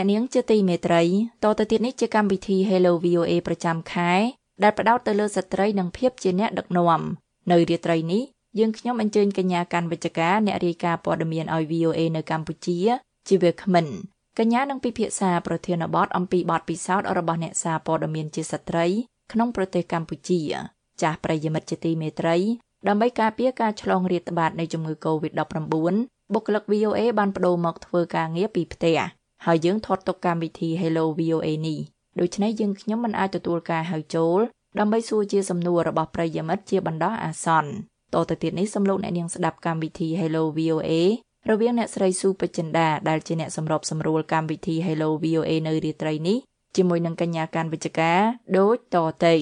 ស់លោកអ្នកនាងជាទីមេត្រីតទៅទៀតនេះជាកម្មវិធី Hello VOA ប្រចាំខែដែលផ្ដោតទៅលើស្ត្រីនិងភាពជាអ្នកដឹកនាំនៅរាត្រីនេះយើងខ្ញុំអញ្ជើញកញ្ញាកាន់វិជ្ជការអ្នករាយការណ៍ព័ត៌មានឲ្យ VOA នៅកម្ពុជាជាវាគ្មិនកញ្ញានឹងពិភាក្សាប្រធានបទអំពីបទពិសោធន៍របស់អ្នកសារព័ត៌មានជាស្ត្រីក្នុងប្រទេសកម្ពុជា ចាស់ប្រិយមិត្តជាទីមេត្រីដើម្បីការពារការឆ្លងរាតត្បាតនៃជំងឺ Covid-19 បុគ្គលិក VOA បានបដូរមកធ្វើការងារពីផ្ទះ ហើយយើងថតទុកកម្មវិធី Hello VOA នេះដូច្នេះយើងខ្ញុំមិនអាចទទួលការហៅចូលដើម្បីសួរជាសំណួររបស់ប្រិយមិត្តជាបណ្ដោះអាសន្នតទៅទៀតនេះសំលោកអ្នកនាងស្ដាប់កម្មវិធី Hello VOA រវាងអ្នកស្រីស៊ូបចិន្តាដែលជាអ្នកសម្របសម្រួលកម្មវិធី Hello VOA នៅរាត្រីនេះជាមួយនឹងកញ្ញាកាន់វិជ្ជការដូចតទៅ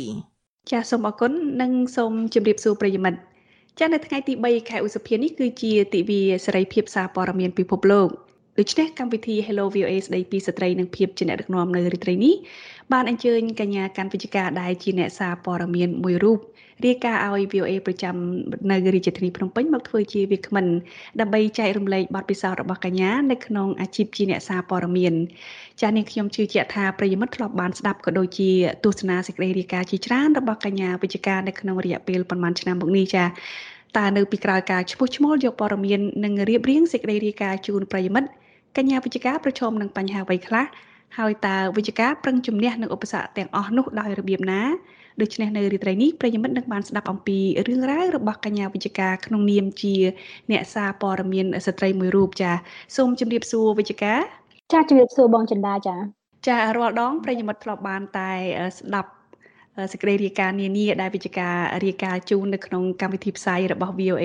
ចាសសូមអរគុណនិងសូមជម្រាបសួរប្រិយមិត្តចានៅថ្ងៃទី3ខែឧសភានេះគឺជាទិវាសេរីភាពសារព័ត៌មានពិភពលោក ដូច្នេះកម្មវិធី Hello VOA ស្ដីពីស្ត្រីនិងភាពជាអ្នកដឹកនាំនៅរាត្រីនេះបានអញ្ជើញកញ្ញាកាន់វិជ្ជការដែលជាអ្នកសារព័ត៌មានមួយរូបរាយការណ៍ឲ្យ VOA ប្រចាំនៅរាជធានីភ្នំពេញមកធ្វើជាវាគ្មិនដើម្បីចែករំលែកបទពិសោធន៍របស់កញ្ញានៅក្នុងអាជីពជាអ្នកសារព័ត៌មានចា៎នាងខ្ញុំជឿជាក់ថាប្រិយមិត្តធ្លាប់បានស្ដាប់ក៏ដូចជាទស្សនាសេចក្តីរាយការណ៍ជាច្រើនរបស់កញ្ញាវិជ្ជការនៅក្នុងរយៈពេលប្រហែលឆ្នាំមកនេះចា៎តើនៅពីក្រោយការឈ្មោះឈ្មោលយកព័ត៌មាននិងរៀបរៀងសេចក្តីរាយការណ៍ជូនប្រិយមិត្ត កញ្ញាវិជ្ជការប្រឈមនឹងបញ្ហាអ្វីខ្លះហើយតើវិជ្ជការប្រឹងជំនះនឹងឧបសគ្គទាំងអស់នោះដោយរបៀបណាដូច្នេះនៅរាត្រីនេះប្រិយមិត្តនឹងបានស្ដាប់អំពីរឿងរ៉ាវរបស់កញ្ញាវិជ្ជការក្នុងនាមជា អ្នកសារព័ត៌មានស្ត្រីមួយរូបចាសូមជម្រាបសួរវិជ្ជការចាជម្រាបសួរបងចិន្តាចាចារាល់ដងប្រិយមិត្តធ្លាប់បានតែស្ដាប់ សេចក្តីរាយការណ៍នានាដែលវិជ្ជការរាយការណ៍ជូននៅក្នុងកម្មវិធីផ្សាយរបស់ VOA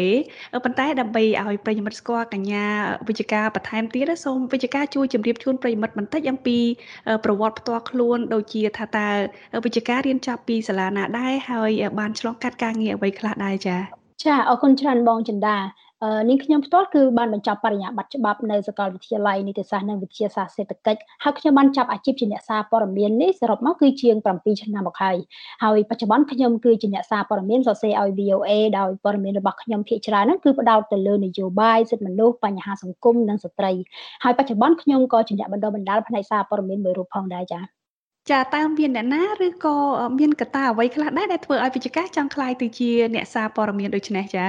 ប៉ុន្តែដើម្បីឲ្យប្រិយមិត្តស្គាល់កញ្ញាវិជ្ជការបន្ថែមទៀតសូមវិជ្ជការជួយជម្រាបជូនប្រិយមិត្តបន្តិចអំពីប្រវត្តិផ្ទាល់ខ្លួនដូចជាថាតើវិជ្ជការរៀនចប់ពីសាលាណាដែរហើយបានឆ្លងកាត់ការងារអ្វីខ្លះដែរចា៎ចាអរគុណច្រើនបងចិន្តា នាងខ្ញុំផ្ទាល់គឺបានបញ្ចប់បរិញ្ញាបត្រច្បាប់នៅសាកលវិទ្យាល័យនីតិសាស្ត្រនិងវិទ្យាសាស្ត្រសេដ្ឋកិច្ចហើយខ្ញុំបានចាប់អាជីពជាអ្នកសារព័ត៌មាននេះសរុបមកគឺជាង7ឆ្នាំមកហើយហើយបច្ចុប្បន្នខ្ញុំគឺជាអ្នកសារព័ត៌មានសរសេរឲ្យ VOA ដោយព័ត៌មានរបស់ខ្ញុំភាគច្រើនហ្នឹងគឺផ្ដោតទៅលើនយោបាយសិទ្ធិមនុស្សបញ្ហាសង្គមនិងស្ត្រីហើយបច្ចុប្បន្នខ្ញុំក៏ជាអ្នកបណ្ដុះបណ្ដាលផ្នែកសារព័ត៌មានមួយរូបផងដែរចា៎ចាតើមានអ្នកណាឬក៏មានកត្តាអ្វីខ្លះដែរដែលធ្វើឲ្យវិជ្ជការចង់ក្លាយទៅជាអ្នកសារព័ត៌មានដូចនេះចា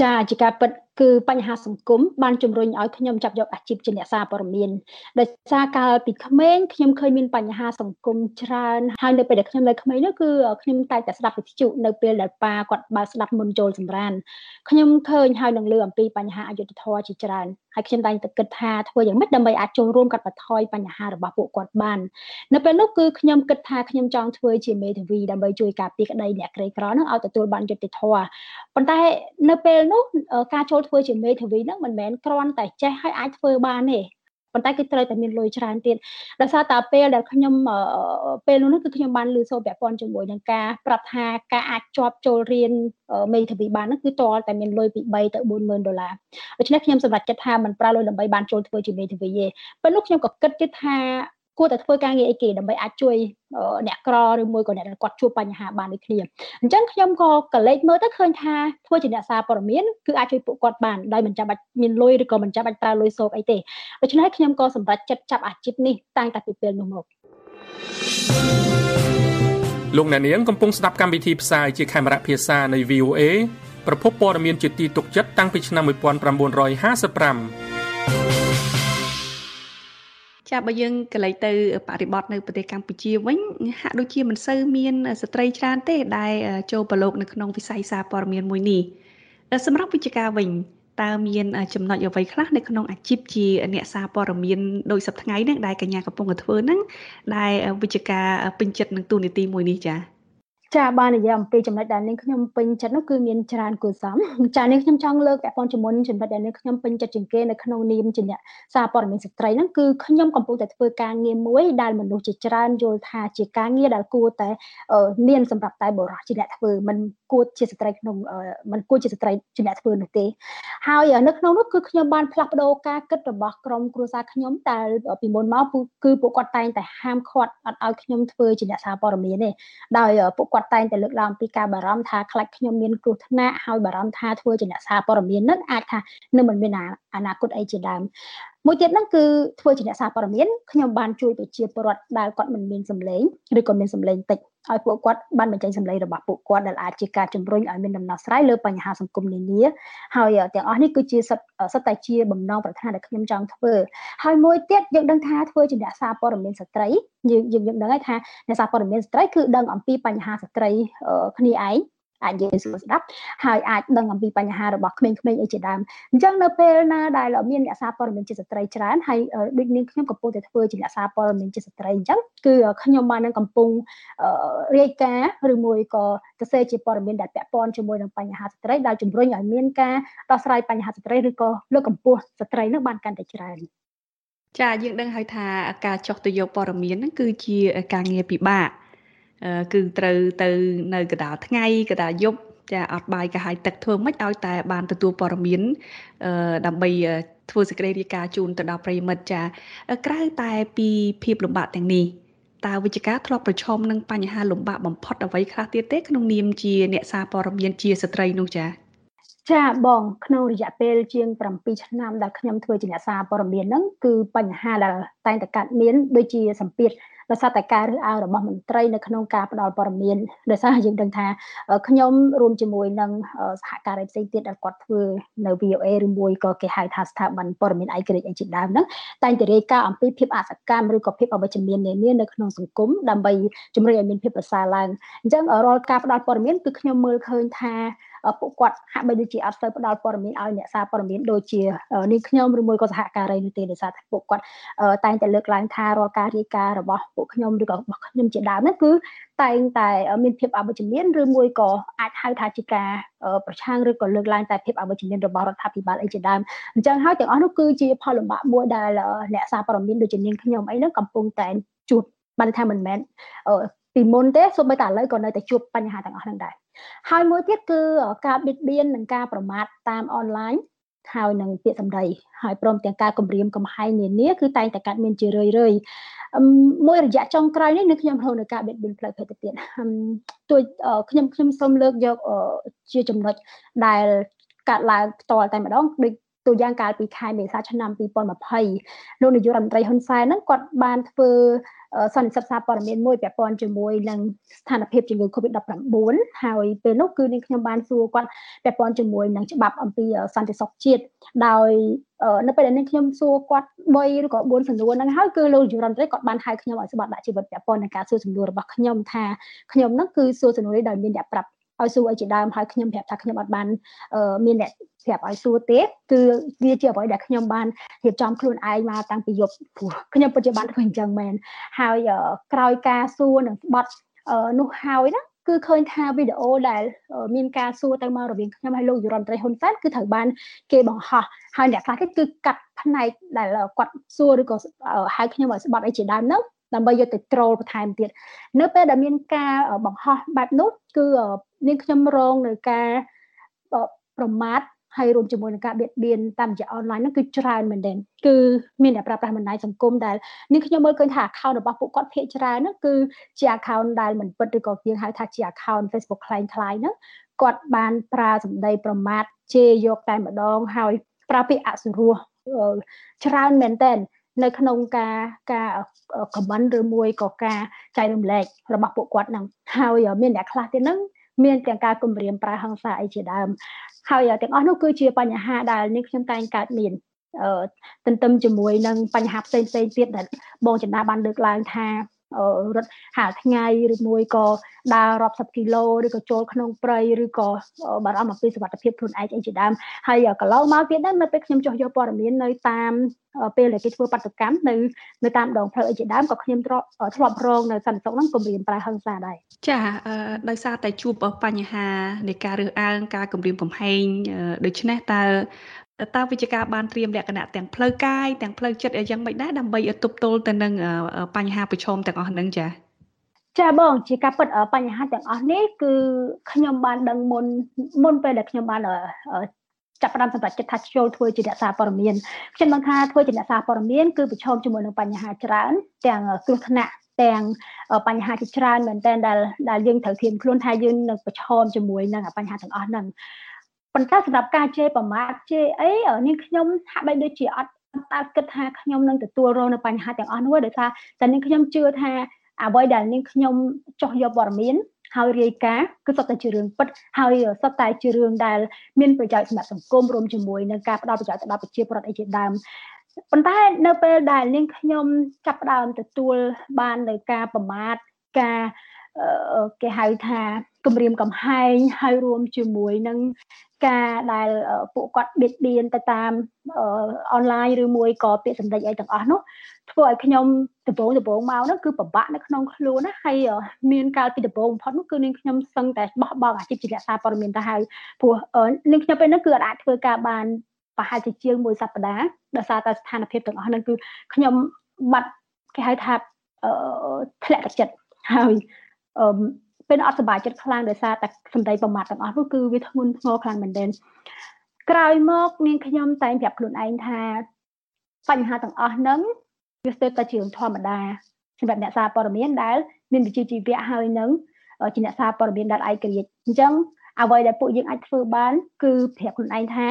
ចាជាការពិត គឺបញ្ហាសង្គមបានជំរុញឲ្យខ្ញុំចាប់យកអាជីពជាអ្នកសារព័ត៌មានដោយសារកាលពីក្មេងខ្ញុំឃើញមានបញ្ហាសង្គមច្រើនហើយនៅពេលដែលខ្ញុំនៅក្មេងនោះគឺខ្ញុំតែតែស្ដាប់វិទ្យុនៅពេលដែលប៉ាគាត់បើស្ដាប់មុនចូលសម្រានខ្ញុំឃើញហើយនឹងលើអំពីបញ្ហាអយុត្តិធម៌ជាច្រើនហើយខ្ញុំតែងតែគិតថាធ្វើយ៉ាងម៉េចដើម្បីអាចចូលរួមកាត់បន្ថយបញ្ហារបស់ពួកគាត់បាននៅពេលនោះគឺខ្ញុំគិតថាខ្ញុំចង់ធ្វើជាមេធាវីដើម្បីជួយការពារក្តីអ្នកក្រីក្រនឹងឲ្យទទួលបានយុត្តិធម៌ប៉ុន្តែនៅពេលនោះការចូលធ្វើជាមេធាវីហ្នឹងមិនមែនគ្រាន់តែចេះឲ្យអាចធ្វើបានទេប៉ុន្តែគឺត្រូវតែមានលុយច្រើនទៀតដោយសារតែពេលដែលខ្ញុំពេលនោះគឺខ្ញុំបានលើសូពាក់ព័ន្ធជាមួយនឹងការប្រាប់ថាការអាចជាប់ចូលរៀនមេធាវីបាននោះគឺតលតែមានលុយពី3ទៅ40000ដុល្លារដូច្នេះខ្ញុំសម្រេចចិត្តថាមិនប្រើលុយដើម្បីបានចូលធ្វើជាមេធាវីទេពេលនោះខ្ញុំក៏គិតទៀតថា គួរតែធ្វើការងារអីគេដើម្បីអាចជួយអ្នកក្រឬមួយក៏អ្នកដែលគាត់ជួបបញ្ហាបានដូចគ្នាអញ្ចឹងខ្ញុំក៏កលេចមើលទៅឃើញថាធ្វើជាអ្នកសារព័ត៌មានគឺអាចជួយពួកគាត់បានដោយមិនចាំបាច់មានលុយឬក៏មិនចាំបាច់ប្រើលុយសោកអីទេដូច្នេះខ្ញុំក៏សម្រេចចិត្តចាប់អាជីពនេះតាំងតែពីពេលនោះមកលោកអ្នកនាងកំពុងស្ដាប់កម្មវិធីផ្សាយជាខេមរៈភាសានៃ VOA ប្រភពព័ត៌មានជាទីទុកចិត្តតាំងពីឆ្នាំ1955 ចាបើយើងកលេចទៅបរិបទនៅប្រទេសកម្ពុជាវិញហាក់ដូចជាមិនសូវមានស្ត្រីច្រើនទេដែលចូលប្រឡូកនៅក្នុងវិស័យសារព័ត៌មានមួយនេះសម្រាប់វិជ្ជការវិញតើមានចំណុចអ្វីខ្លះនៅក្នុងអាជីពជាអ្នកសារព័ត៌មានដោយសប្តាហ៍ថ្ងៃហ្នឹងដែលកញ្ញាកំពុងតែធ្វើហ្នឹងដែលវិជ្ជការពេញចិត្តនឹងទូនីតិមួយនេះចា៎ ចាបាននិយាយអំពីចំណុចដែលនាងខ្ញុំពេញចិត្តនោះគឺមានច្រើនគួរសមចានាងខ្ញុំចង់លើកពាក់ព័ន្ធជាមួយចំណុចដែលនាងខ្ញុំពេញចិត្តជាងគេនៅក្នុងនាមជាអ្នកសារព័ត៌មានស្ត្រីហ្នឹងគឺខ្ញុំកំពុងតែធ្វើការងារមួយដែលមនុស្សជាច្រើនយល់ថាជាការងារដែលគួរតែមានសម្រាប់តែបុរសជាអ្នកធ្វើមិនគួរជាស្ត្រីក្នុងមិនគួរជាស្ត្រីជាអ្នកធ្វើនោះទេហើយនៅក្នុងនោះគឺខ្ញុំបានផ្លាស់ប្ដូរការគិតរបស់ក្រុមគ្រួសារខ្ញុំតែពីមុនមកគឺពួកគាត់តែងតែហាមឃាត់អត់ឲ្យខ្ញុំធ្វើជាអ្នកសារព័ត៌មានទេដោយពួកគាត់តែងតែលើកឡើងពីការបារម្ភថាខ្លាចខ្ញុំមានគ្រោះថ្នាក់ហើយបារម្ភថាធ្វើជាអ្នកសារព័ត៌មាននឹងអាចថានឹងមិនមានអនាគតអីជាដើមមួយទៀតហ្នឹងគឺធ្វើជាអ្នកសារព័ត៌មានខ្ញុំបានជួយប្រជាពលរដ្ឋដែលគាត់មិនមានសម្លេងឬក៏មានសម្លេងតិច ឲ្យពួកគាត់បានបញ្ចេញសម្លេងរបស់ពួកគាត់ដែលអាចជាការជំរុញឲ្យមានដំណោះស្រាយលើបញ្ហាសង្គមនានាហើយទាំងអស់នេះគឺជាសិតសិតតែជាបំណងប្រាថ្នាដែលខ្ញុំចង់ធ្វើហើយមួយទៀតយើងដឹងថាធ្វើជាអ្នកសារព័ត៌មានស្ត្រីយើងយើងដឹងហើយថាអ្នកសារព័ត៌មានស្ត្រីគឺដឹងអំពីបញ្ហាស្ត្រីគ្នាឯង អាចនិយាយស្រួលស្ដាប់ហើយអាចដឹងអំពីបញ្ហារបស់ក្មេងៗអីជាដើមអញ្ចឹងនៅពេលណាដែលមានអ្នកសារព័ត៌មានជាស្ត្រីច្រើនហើយដូចនាងខ្ញុំកំពុងតែធ្វើជាអ្នកសារព័ត៌មានជាស្ត្រីអញ្ចឹងគឺខ្ញុំបាននឹងកំពុងរាយការណ៍ឬមួយក៏សរសេរជាព័ត៌មានដែលពាក់ព័ន្ធជាមួយនឹងបញ្ហាស្ត្រីដែលជំរុញឲ្យមានការដោះស្រាយបញ្ហាស្ត្រីឬក៏លើកកម្ពស់ស្ត្រីនឹងបានកាន់តែច្រើនចាយើងដឹងហើយថាការចុះទៅយកព័ត៌មានហ្នឹងគឺជាការងារពិបាក គឺត្រូវទៅនៅកដាលថ្ងៃកដាលយប់ចាអត់បាយកាហាយទឹកធ្វើមិនឲ្យតែបានទទួលព័ត៌មានដើម្បីធ្វើសេចក្តីរាយការណ៍ជូនទៅដល់ប្រិយមិត្តចាក្រៅតែពីភាពលំបាកទាំងនេះតើវិជ្ជការធ្លាប់ប្រឈមនឹងបញ្ហាលំបាកបំផុតអ្វីខ្លះទៀតទេក្នុងនាមជាអ្នកសារព័ត៌មានជាស្ត្រីនោះចាចាបងក្នុងរយៈពេលជាង7ឆ្នាំដែលខ្ញុំធ្វើជាអ្នកសារព័ត៌មានហ្នឹងគឺបញ្ហាដែលតែងតែកើតមានដូចជាសម្ពាធ ដោយសារតែការរើសអើងរបស់មន្ត្រីនៅក្នុងការផ្ដល់ព័ត៌មានដោយសារយើងដឹងថាខ្ញុំរួមជាមួយនឹងសហការីផ្សេងទៀតដែលគាត់ធ្វើនៅ VOA ឬមួយក៏គេហៅថាស្ថាប័នព័ត៌មានឯករាជ្យអីជាដើមហ្នឹងតែងតែរាយការណ៍អំពីភាពអសកម្មឬក៏ភាពអវិជ្ជមាននានានៅក្នុងសង្គមដើម្បីជំរុញឲ្យមានភាពប្រសើរឡើងអញ្ចឹងរាល់ការផ្ដល់ព័ត៌មានគឺខ្ញុំមើលឃើញថា ពួកគាត់ហាក់បីដូចជាអត់ទៅផ្ដល់ព័ត៌មានឲ្យអ្នកសារព័ត៌មានដូចជានាងខ្ញុំឬមួយក៏សហការីនោះទេដោយសារតែពួកគាត់តែងតែលើកឡើងថារាល់ការរាយការណ៍របស់ពួកខ្ញុំឬក៏របស់ខ្ញុំជាដើមហ្នឹងគឺតែងតែមានភាពអវិជ្ជមានឬមួយក៏អាចហៅថាជាការប្រឆាំងឬក៏លើកឡើងតែភាពអវិជ្ជមានរបស់រដ្ឋាភិបាលអីជាដើមអញ្ចឹងហើយទាំងអស់នោះគឺជាផលលំបាកមួយដែលអ្នកសារព័ត៌មានដូចជានាងខ្ញុំអីហ្នឹងកំពុងតែជួបបានថាមិនមែនពីមុនទេសូម្បីតែឥឡូវក៏នៅតែជួបបញ្ហាទាំងអស់ហ្នឹងដែរ ហើយមួយទៀតគឺការបៀតបៀននិងការប្រមាថតាមអនឡាញហើយនឹងពាក្យសម្ដីហើយព្រមទាំងការគម្រាមកំហែងនានាគឺតែងតែកាត់មានជារឿយរឿយមួយរយៈចុងក្រោយនេះនៅខ្ញុំរហូតនៅការបៀតបៀនផ្លូវភេទទៅទៀតទួយខ្ញុំខ្ញុំសូមលើកយកជាចំណុចដែលកាត់ឡើងផ្ទាល់តែម្ដងដូចទូយ៉ាងកាលពីខែមេសាឆ្នាំ2020លោកនាយករដ្ឋមន្ត្រីហ៊ុនសែនហ្នឹងគាត់បានធ្វើ សន្និសីទសារព័ត៌មានមួយពាក់ព័ន្ធជាមួយនឹងស្ថានភាពជំងឺ Covid-19 ហើយពេលនោះគឺនាងខ្ញុំបានសួរគាត់ពាក់ព័ន្ធជាមួយនឹងច្បាប់អំពីសន្តិសុខជាតិដោយនៅពេលដែលនាងខ្ញុំសួរគាត់3ឬក៏4សំណួរហ្នឹងហើយគឺលោកយុរ៉ាន់ត្រីគាត់បានហៅខ្ញុំឲ្យស្បត់ដាក់ជីវិតពាក់ព័ន្ធនឹងការសួរសំណួររបស់ខ្ញុំថាខ្ញុំហ្នឹងគឺសួរសំណួរនេះដោយមានអ្នកប្រាប់ ឲ្យសួរអីជាដើមហើយខ្ញុំប្រាប់ថាខ្ញុំអត់បានមានអ្នកប្រាប់ឲ្យសួរទេគឺវាជាអ្វីដែលខ្ញុំបានរៀបចំខ្លួនឯងមកតាំងពីយប់ព្រោះខ្ញុំពិតជាបានធ្វើអញ្ចឹងមែនហើយក្រោយការសួរនឹងស្បត់នោះហើយណាគឺឃើញថាវីដេអូដែលមានការសួរទៅមករវាងខ្ញុំហើយលោកយុរដ្ឋមន្ត្រីហ៊ុនសែនគឺត្រូវបានគេបង្ហោះហើយអ្នកខ្លះទៀតគឺកាត់ផ្នែកដែលគាត់សួរឬក៏ហៅខ្ញុំឲ្យស្បត់អីជាដើមនោះ ដើម្បីយកទៅត្រូលបន្ថែមទៀតនៅពេលដែលមានការបង្ហោះបែបនោះគឺនាងខ្ញុំរងនៅការប្រមាថហើយរួមជាមួយនឹងការបៀតបៀនតាមរយៈអនឡាញហ្នឹងគឺច្រើនមែនទែនគឺមានអ្នកប្រើប្រាស់បណ្ដាញសង្គមដែលនេះខ្ញុំមើលឃើញថា account របស់ពួកគាត់ភាគច្រើនហ្នឹងគឺជា account ដែលមិនពិតឬក៏យើងហៅថាជា account Facebook คล้ายៗហ្នឹងគាត់បានប្រើសម្ដីប្រមាថជេរយកតែម្ដងហើយប្រើពាក្យអសុរោះច្រើនមែនទែន នៅក្នុងការការ comment ឬមួយក៏ការចែករំលែករបស់ពួកគាត់ហ្នឹងហើយមានអ្នកខ្លះទៀតហ្នឹងមានទាំងការគំរាមប្រើហិង្សាអីជាដើមហើយទាំងអស់នោះគឺជាបញ្ហាដែលនេះខ្ញុំតែងកើតមានអឺទន្ទឹមជាមួយនឹងបញ្ហាផ្សេងផ្សេងទៀតដែលបងចន្ទាបានលើកឡើងថា រត់ហាលថ្ងៃឬមួយក៏ដើររាប់សិបគីឡូឬក៏ចូលក្នុងព្រៃឬក៏បារម្ភអំពីសុខភាពខ្លួនឯងអីជាដើមហើយកន្លងមកទៀតហ្នឹងនៅពេលខ្ញុំចុះយកព័ត៌មាននៅតាមពេលដែលគេធ្វើបាតុកម្មនៅនៅតាមដងផ្លូវអីជាដើមក៏ខ្ញុំធ្លាប់ធ្លាប់រងនៅសន្តិសុខហ្នឹងគំរាមប្រើហិង្សាដែរចាដោយសារតែជួបបញ្ហានៃការរើសអើងការគំរាមកំហែងដូច្នេះតើ តើវិជ្ជការបានត្រៀមលក្ខណៈទាំងផ្លូវកាយទាំងផ្លូវចិត្តយ៉ាងម៉េចដែរដើម្បីទប់ទល់ទៅនឹងបញ្ហាប្រឈមទាំងអស់ហ្នឹងចា៎ចាបងជាការពិតបញ្ហាទាំងអស់នេះគឺខ្ញុំបានដឹងមុនមុនពេលដែលខ្ញុំបានចាប់ផ្ដើមសម្រាប់ចិត្តថាចូលធ្វើជាអ្នកសារព័ត៌មានខ្ញុំដឹងថាធ្វើជាអ្នកសារព័ត៌មានគឺប្រឈមជាមួយនឹងបញ្ហាច្រើន ទាំងគ្រោះថ្នាក់ទាំងបញ្ហាជាច្រើនមែនទែនដែលដែលយើងត្រូវធៀមខ្លួនថាយើងនឹងប្រឈមជាមួយនឹងបញ្ហាទាំងអស់ហ្នឹង ប៉ុន្តែសម្រាប់ការជេរប្រមាថជេរអីនាងខ្ញុំហាក់បីដូចជាអត់តើគិតថាខ្ញុំនឹងទទួលរងនៅបញ្ហាទាំងអស់នោះដោយសារតែនាងខ្ញុំជឿថាអ្វីដែលនាងខ្ញុំចោះយកព័ត៌មានហើយរាយការណ៍គឺសុទ្ធតែជារឿងពិតហើយសុទ្ធតែជារឿងដែលមានប្រយោជន៍សម្រាប់សង្គមរួមជាមួយនឹងការផ្ដល់ប្រយោជន៍ទៅដល់ប្រជាពលរដ្ឋអីជាដើមប៉ុន្តែនៅពេលដែលនាងខ្ញុំចាប់ផ្ដើមទទួលបាននៅការប្រមាថការគេហៅថាគម្រាមកំហែងហើយរួមជាមួយនឹង ការដែលពួកគាត់បៀតបៀនទៅតាមអនឡាញឬមួយក៏ពាក្យសម្ដីអីទាំងអស់នោះធ្វើឲ្យខ្ញុំដំបងដំបងមកនោះគឺពិបាកនៅក្នុងខ្លួនណាហើយមានកាលពីដំបងបំផុតនោះគឺនាងខ្ញុំសឹងតែបោះបង់អាជីពជាអ្នកសារព័ត៌មានទៅហើយព្រោះនាងខ្ញុំពេលនោះគឺអាចធ្វើការបានប្រហែលជាជាងមួយសប្តាហ៍ដោយសារតែស្ថានភាពទាំងអស់ហ្នឹងគឺខ្ញុំបាត់គេហៅថាអឺធ្លាក់ទឹកចិត្តហើយអឺ ពេលអត់សុបាយចិត្តខ្លាំងដោយសារតែសម្ដីប្រមាថទាំងអស់នោះគឺវាធ្ងន់ធ្ងរខ្លាំងមែនទែនក្រោយមកនាងខ្ញុំតែងប្រាប់ខ្លួនឯងថាបញ្ហាទាំងអស់ហ្នឹងវាស្ទើរតែជារឿងធម្មតាសម្រាប់អ្នកសារព័ត៌មានដែលមានវិជ្ជាជីវៈហើយនឹងជាអ្នកសារព័ត៌មានដែលឯករាជ្យអញ្ចឹងអ្វីដែលពួកយើងអាចធ្វើបាន គឺប្រាប់ខ្លួនឯងថា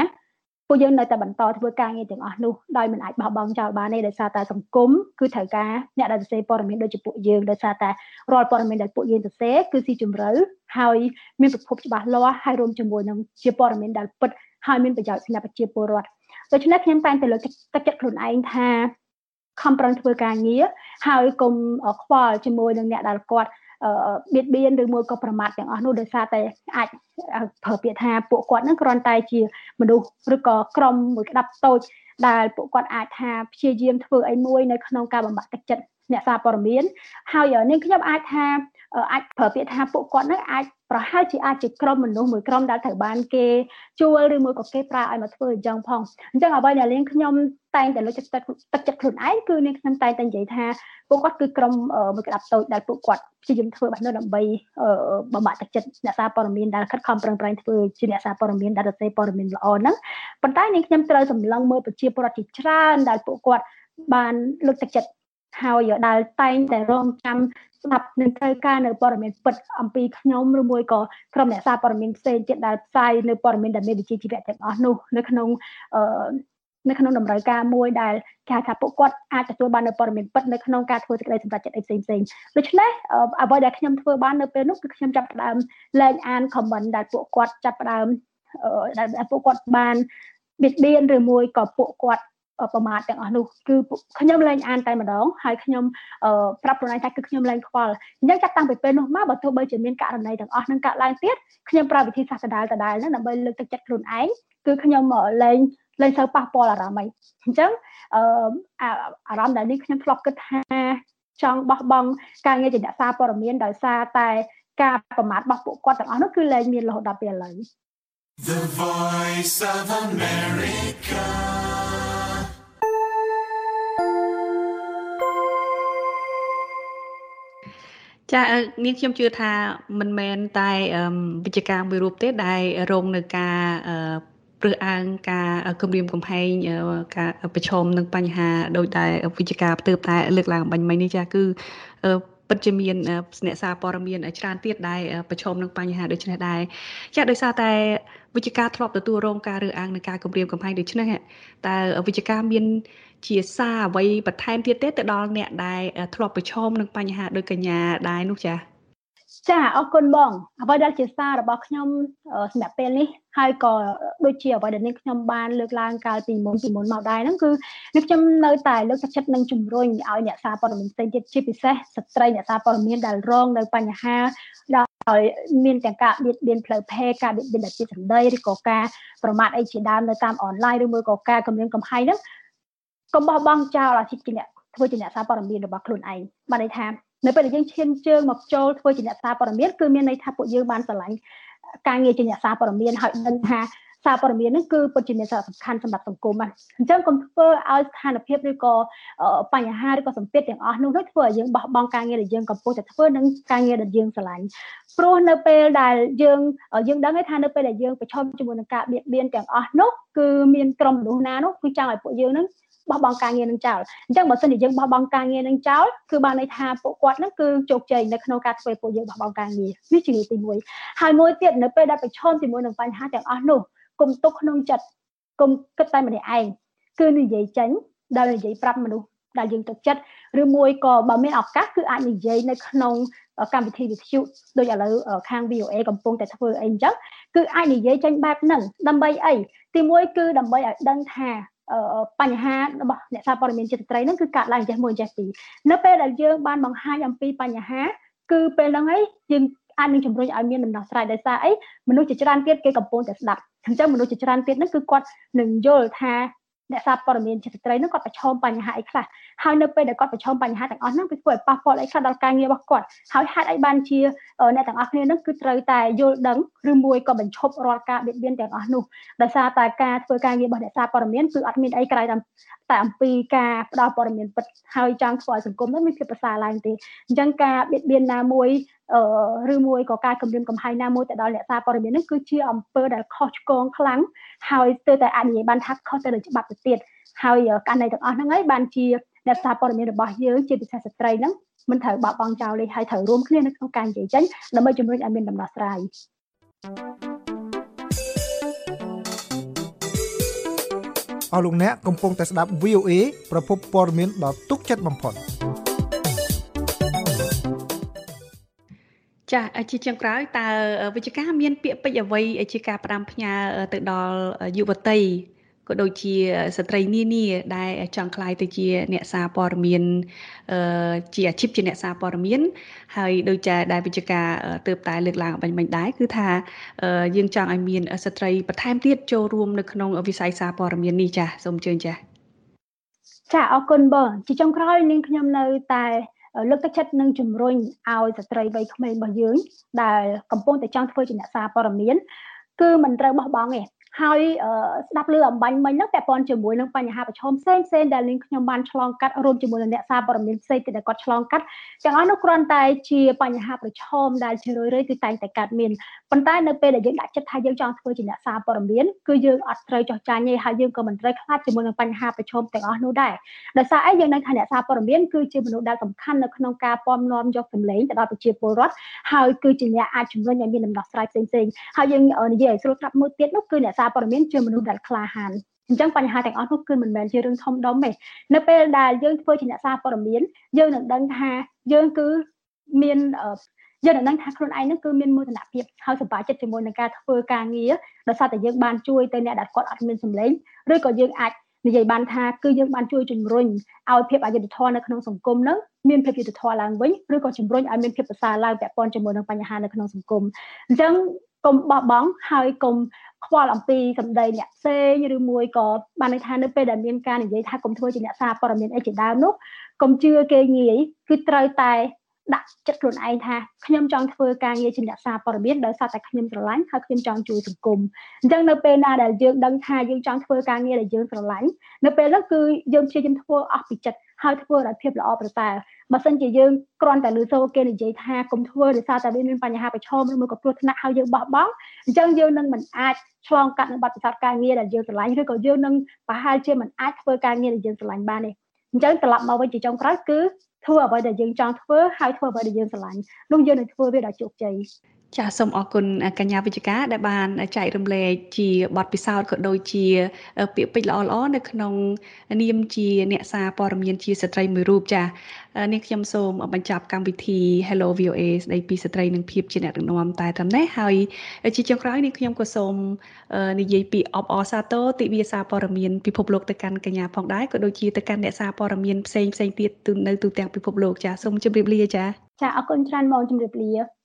ពួកយើងនៅតែបន្តធ្វើការងារទាំងអស់នោះដោយមិនអាចបោះបង់ចោលបានទេដោយសារតែសង្គមគឺត្រូវការអ្នកដែលសរសេរព័ត៌មានដូចជាពួកយើងដោយសារតែរាល់ព័ត៌មានដែលពួកយើងសរសេរគឺស៊ីជម្រៅហើយមានប្រភពច្បាស់លាស់ហើយរួមជាមួយនឹងជាព័ត៌មានដែលពិតហើយមានប្រយោជន៍សម្រាប់ប្រជាពលរដ្ឋដូច្នេះខ្ញុំតែងតែលើកទឹកចិត្តខ្លួនឯងថាខំប្រឹងធ្វើការងារហើយកុំខ្វល់ជាមួយនឹងអ្នកដែលគាត់ បៀតបៀនឬមួយក៏ប្រមាថទាំងអស់នោះដោយសារតែអាចប្រើពាក្យថាពួកគាត់នឹងគ្រាន់តែជាមនុស្សឬក៏ក្រុមមួយក្តាប់តូចដែលពួកគាត់អាចថាព្យាយាមធ្វើអីមួយនៅក្នុងការបំផាក់ទឹកចិត្តអ្នកសារព័ត៌មានហើយនាងខ្ញុំអាចថា អាចប្រើពាក្យថាពួកគាត់នឹងអាចប្រហែលជាអាចជាក្រុមមនុស្សមួយក្រុមដែលត្រូវបានគេជួលឬមួយក៏គេប្រើឲ្យមកធ្វើអញ្ចឹងផងអញ្ចឹងអ្វីដែលនាងខ្ញុំតែងតែលើកទឹកទឹកចិត្តខ្លួនឯងគឺនាងខ្ញុំតែងតែនិយាយថាពួកគាត់គឺក្រុមមួយក្តាប់តូចដែលពួកគាត់ព្យាយាមធ្វើបែបនោះដើម្បីបំបាក់ទឹកចិត្តអ្នកសារព័ត៌មានដែលខិតខំប្រឹងប្រែងធ្វើជាអ្នកសារព័ត៌មានដែលរសេរព័ត៌មានល្អហ្នឹងប៉ុន្តែនាងខ្ញុំត្រូវសម្លឹងមើលប្រជាពលរដ្ឋជាច្រើនដែលពួកគាត់បានលើកទឹកចិត្តហើយដែលតែងតែរងចាំ ស្ដាប់នឹងត្រូវការនៅព័ត៌មានពិតអំពីខ្ញុំឬមួយក៏ក្រុមអ្នកសារព័ត៌មានផ្សេងទៀតដែលផ្សាយនៅព័ត៌មានដែលមានវិជ្ជាជីវៈទាំងអស់នោះនៅក្នុងអឺនៅក្នុងតម្រូវការមួយដែលគេហៅថាពួកគាត់អាចទទួលបាននៅព័ត៌មានពិតនៅក្នុងការធ្វើសេចក្តីសម្រេចចិត្តអីផ្សេងផ្សេងដូច្នេះអ្វីដែលខ្ញុំធ្វើបាននៅពេលនោះគឺខ្ញុំចាប់ផ្ដើមលែងអាន comment ដែលពួកគាត់ចាប់ផ្ដើមដែលពួកគាត់បានបៀតបៀនឬមួយក៏ពួកគាត់ ប្រមាថទាំងអស់នោះគឺខ្ញុំលែងអានតែម្ដងហើយខ្ញុំប្រាប់ខ្លួនឯងថាគឺខ្ញុំលែងខ្វល់អញ្ចឹងចាប់តាំងពីពេលនោះមកបើទោះបីជាមានករណីទាំងអស់នឹងកើតឡើងទៀតខ្ញុំប្រើវិធីសាស្ត្រដដែលដដែលហ្នឹងដើម្បីលើកទឹកចិត្តខ្លួនឯងគឺខ្ញុំលែងលែងសូវប៉ះពាល់អារម្មណ៍អីអញ្ចឹងអឺអារម្មណ៍ដែលនេះខ្ញុំធ្លាប់គិតថាចង់បោះបង់ការងារជាអ្នកសារព័ត៌មានដោយសារតែការប្រមាថរបស់ពួកគាត់ទាំងអស់នោះគឺលែងមានរហូតដល់ពេលឥឡូវ The Voice of America ចានាងខ្ញុំជឿថាមិនមែនតែវិជ្ជការមួយរូបទេដែលរងនៅការព្រឹសអាងការគម្រាមកំហែងការប្រឈមនឹងបញ្ហាដោយតែវិជ្ជការផ្ទើបតែលើកឡើងបាញ់មិញនេះចាគឺ ពិតជាមានអ្នកសារព័ត៌មានច្រើនទៀតដែលប្រឈមនឹងបញ្ហាដូចនេះដែរចាដោយសារតែវិជ្ជការធ្លាប់ទទួលរងការរើសអើងនឹងការគម្រាមកំហែងដូចនេះតើវិជ្ជការមានជាសារអ្វីបន្ថែមទៀតទេទៅដល់អ្នកដែលធ្លាប់ប្រឈមនឹងបញ្ហាដូចកញ្ញាដែរនោះចា៎ ចាអរគុណបងអ្វីដែលជាសាររបស់ខ្ញុំសម្រាប់ពេលនេះហើយក៏ដូចជាអ្វីដែលនាងខ្ញុំបានលើកឡើងកាលពីមុនពីមុនមកដែរហ្នឹងគឺនាងខ្ញុំនៅតែលើកទឹកចិត្តនិងជំរុញឲ្យអ្នកសារព័ត៌មានផ្សេងទៀតជាពិសេសស្ត្រីអ្នកសារព័ត៌មានដែលរងនៅបញ្ហាដោយមានទាំងការបៀតបៀនផ្លូវភេទការបៀតបៀនដែលជាសម្ដីឬក៏ការប្រមាថអីជាដើមនៅតាមអនឡាញឬមួយក៏ការគំរាមកំហែងហ្នឹងកុំបោះបង់ចោលអាជីពជាអ្នកធ្វើជាអ្នកសារព័ត៌មានរបស់ខ្លួនឯងបានន័យថា នៅពេលដែលយើងឈានជើងមកចូលធ្វើជាអ្នកសារព័ត៌មានគឺមានន័យថាពួកយើងបានឆ្លាញ់ការងារជាអ្នកសារព័ត៌មានហើយដឹងថាសារព័ត៌មានហ្នឹងគឺពិតជាមានសារៈសំខាន់សម្រាប់សង្គមហ្នឹងអញ្ចឹងកុំធ្វើឲ្យស្ថានភាពឬក៏បញ្ហាឬក៏សម្ពាធទាំងអស់នោះនោះធ្វើឲ្យយើងបោះបង់ការងារដែលយើងកំពុងតែធ្វើនិងការងារដែលយើងស្រឡាញ់ព្រោះនៅពេលដែលយើងយើងដឹងថានៅពេលដែលយើងប្រឈមជាមួយនឹងការបៀតបៀនទាំងអស់នោះគឺមានក្រុមមនុស្សណានោះគឺចង់ឲ្យពួកយើងនឹង បោះបង់ការងារនឹងចោលអញ្ចឹងបើសិនជាយើងបោះបង់ការងារនឹងចោលគឺបានន័យថាពួកគាត់នឹងគឺជោគជ័យនៅក្នុងការធ្វើពួកយើងបោះបង់ការងារនេះជាទី1ហើយមួយទៀតនៅពេលដែលប្រឈមជាមួយនឹងបញ្ហាទាំងអស់នោះគុំទុកក្នុងចិត្តគុំគិតតែម្នាក់ឯងគឺនិយាយចេញដែលនិយាយប្រាប់មនុស្សដែលយើងទុកចិត្តឬមួយក៏បើមានឱកាសគឺអាចនិយាយនៅក្នុងកម្មវិធីវិទ្យុដូចឥឡូវខាង VOA កំពុងតែធ្វើអីអញ្ចឹងគឺអាចនិយាយចេញបែបហ្នឹងដើម្បីអីទីមួយគឺដើម្បីឲ្យដឹងថា បញ្ហារបស់អ្នកសារព័ត៌មានចិត្តត្រីហ្នឹងគឺកាត់ឡើងចេះមួយចេះពីរនៅពេលដែលយើងបានបង្ហាញអំពីបញ្ហាគឺពេលហ្នឹងហើយយើងអាចនឹងជំរុញឲ្យមានដំណោះស្រាយដោយសារអីមនុស្សជាច្រើនទៀតគេកំពុងតែស្ដាប់អញ្ចឹងមនុស្សជាច្រើនទៀតហ្នឹងគឺគាត់នឹងយល់ថា អ្នកសារព័ត៌មានជាស្ត្រីហ្នឹងគាត់ប្រឈមបញ្ហាអីខ្លះហើយនៅពេលដែលគាត់ប្រឈមបញ្ហាទាំងអស់ហ្នឹងវាធ្វើឲ្យប៉ះពាល់អីខ្លះដល់ការងាររបស់គាត់ហើយហេតុអីបានជាអ្នកទាំងអស់គ្នាហ្នឹងគឺត្រូវតែយល់ដឹងឬមួយក៏បញ្ឈប់រាល់ការបៀតបៀនទាំងអស់នោះដោយសារតែការធ្វើការងាររបស់អ្នកសារព័ត៌មានគឺអត់មានអីក្រៅតែអំពីការផ្ដល់ព័ត៌មានពិតហើយចង់ធ្វើឲ្យសង្គមនោះមានភាពប្រសើរឡើងទេអញ្ចឹងការបៀតបៀនណាមួយ ឬមួយក៏ការគម្រាមកំហែងណាមួយទៅដល់អ្នកសារព័ត៌មាននេះគឺជាអំពើដែលខុសឆ្គងខ្លាំងហើយស្ទើរតែអាចនិយាយបានថាខុសទៅលើច្បាប់ទៅទៀតហើយករណីទាំងអស់ហ្នឹងហើយបានជាអ្នកសារព័ត៌មានរបស់យើងជាពិសេសស្ត្រីហ្នឹងមិនត្រូវបោះបង់ចោលទេហើយត្រូវរួមគ្នានៅក្នុងការនិយាយចេញដើម្បីជំរុញឲ្យមានដំណោះស្រាយអស់លោកអ្នកកំពុងតែស្ដាប់ VOA ប្រភពព័ត៌មានដ៏ទុកចិត្តបំផុត។ ចាជាជាងក្រោយតើវិជ្ជការមាន ពាក្យពេចន៍អ្វីជាការផ្ដាំផ្ញើទៅដល់យុវតីក៏ដូចជាស្ត្រីនានាដែលចង់ក្លាយទៅជាអ្នកសារព័ត៌មានជាអាជីពជាអ្នកសារព័ត៌មាន ហើយដូចជាដែលវិជ្ជការទើបតែលើកឡើងបាញ់មិញដែរគឺថាយើងចង់ឲ្យមានស្ត្រីបន្ថែមទៀតចូលរួមនៅក្នុងវិស័យសារព័ត៌មាននេះចាសូមអញ្ជើញចាចាអរគុណបងជាចុងក្រោយនាងខ្ញុំនៅតែ លើកទឹកចិត្តនិងជំរុញឲ្យស្ត្រីវ័យក្មេងរបស់យើងដែលកំពុងតែចង់ធ្វើជាអ្នកសារព័ត៌មានគឺមិនត្រូវបោះបង់ទេ ហើយស្ដាប់លើអំបញ្ញមិញហ្នឹងពាក់ព័ន្ធជាមួយនឹងបញ្ហាប្រឈមផ្សេងផ្សេងដែលនាងខ្ញុំបានឆ្លងកាត់រួមជាមួយនឹងអ្នកសារព័ត៌មានផ្សេងទៀតដែលគាត់ឆ្លងកាត់ទាំងអស់នោះគ្រាន់តែជាបញ្ហាប្រឈមដែលជារឿយៗគឺតែងតែកើតមានប៉ុន្តែនៅពេលដែលយើងដាក់ចិត្តថាយើងចង់ធ្វើជាអ្នកសារព័ត៌មានគឺយើងអត់ត្រូវចោះចាញ់ទេហើយយើងក៏មិនត្រូវខ្លាចជាមួយនឹងបញ្ហាប្រឈមទាំងអស់នោះដែរដោយសារអីយើងដឹងថាអ្នកសារព័ត៌មានគឺជាមនុស្សដែលសំខាន់នៅក្នុងការពំនាំយកសម្លេងទៅដល់ប្រជាពលរដ្ឋហើយគឺជាអ្នកអាចជំរុញឲ្យមានដំណោះស្រាយផ្សេងៗហើយយើងនិយាយឲ្យស្រួលស្រាប់មួយទៀតនោះគឺអ្នកសារព័ត៌មានជាមនុស្សដែលក្លាហានអញ្ចឹងបញ្ហាទាំងអស់នោះគឺមិនមែនជារឿងធំដុំទេនៅពេលដែលយើងធ្វើជាអ្នកសារព័ត៌មានយើងនឹងដឹងថាយើងគឺមានយើងនឹងដឹងថាខ្លួនឯងនឹងគឺមានមោទនភាពហើយសប្បាយចិត្តជាមួយនឹងការធ្វើការងារដោយសារតែយើងបានជួយទៅអ្នកដែលគាត់អត់មានសម្លេងឬក៏យើងអាចនិយាយបានថាគឺយើងបានជួយជំរុញឲ្យភាពអយុត្តិធម៌នៅក្នុងសង្គមនឹងមានភាពយុត្តិធម៌ឡើងវិញឬក៏ជំរុញឲ្យមានភាពប្រសើរឡើងពាក់ព័ន្ធជាមួយនឹងបញ្ហានៅក្នុងសង្គមអញ្ចឹងកុំបោះបង់ហើយកុំ ខ្វល់អំពីសម្ដីអ្នកផ្សេងឬមួយក៏បានន័យថានៅពេលដែលមានការនិយាយថាកុំធ្វើជាអ្នកសារព័ត៌មានអីជាដើមនោះកុំជឿគេងាយគឺត្រូវតែដាក់ចិត្តខ្លួនឯងថាខ្ញុំចង់ធ្វើការងារជាអ្នកសារព័ត៌មានដោយសារតែខ្ញុំស្រឡាញ់ហើយខ្ញុំចង់ជួយសង្គមអញ្ចឹងនៅពេលណាដែលយើងដឹងថាយើងចង់ធ្វើការងារដែលយើងស្រឡាញ់នៅពេលនោះគឺយើងព្យាយាមធ្វើអស់ពីចិត្ត ហើយធ្វើឲ្យភាពល្អប្រសើរបើសិនជាយើងគ្រាន់តែលឺសូរគេនិយាយថាកុំធ្វើដោយសារតែវាមានបញ្ហាប្រឈមឬមួយក៏គ្រោះថ្នាក់ហើយយើងបោះបង់អញ្ចឹងយើងនឹងមិនអាចឆ្លងកាត់នឹងបទពិសោធន៍ការងារដែលយើងស្រឡាញ់ឬក៏យើងនឹងប្រហែលជាមិនអាចធ្វើការងារដែលយើងស្រឡាញ់បានទេអញ្ចឹងត្រឡប់មកវិញជាចុងក្រោយគឺធ្វើអ្វីដែលយើងចង់ធ្វើហើយធ្វើអ្វីដែលយើងស្រឡាញ់នោះយើងនឹងធ្វើវាដល់ជោគជ័យ ចាសសូមអរគុណកញ្ញាវិជ្ជការដែលបានចែករំលែកជាបទពិសោធន៍ក៏ដូចជា ពាក្យពេចន៍ល្អៗនៅក្នុង នាមជាអ្នកសារព័ត៌មានជាស្ត្រីមួយរូបចានាងខ្ញុំសូមបញ្ចប់កម្មវិធី Hello VOA ស្ដីពីស្ត្រីនិងភាពជាអ្នកដឹកនាំតែត្រឹមនេះហើយជាចុងក្រោយនាងខ្ញុំក៏សូមនិយាយពីអបអរសាទរទិវាសារព័ត៌មានពិភពលោកទៅកាន់កញ្ញាផងដែរក៏ដូចជាទៅកាន់អ្នកសារព័ត៌មានផ្សេងផ្សេងទៀតនៅទូទាំងពិភពលោកចាសូមជម្រាបលាចាចាអរគុណច្រើនមកជម្រាបលា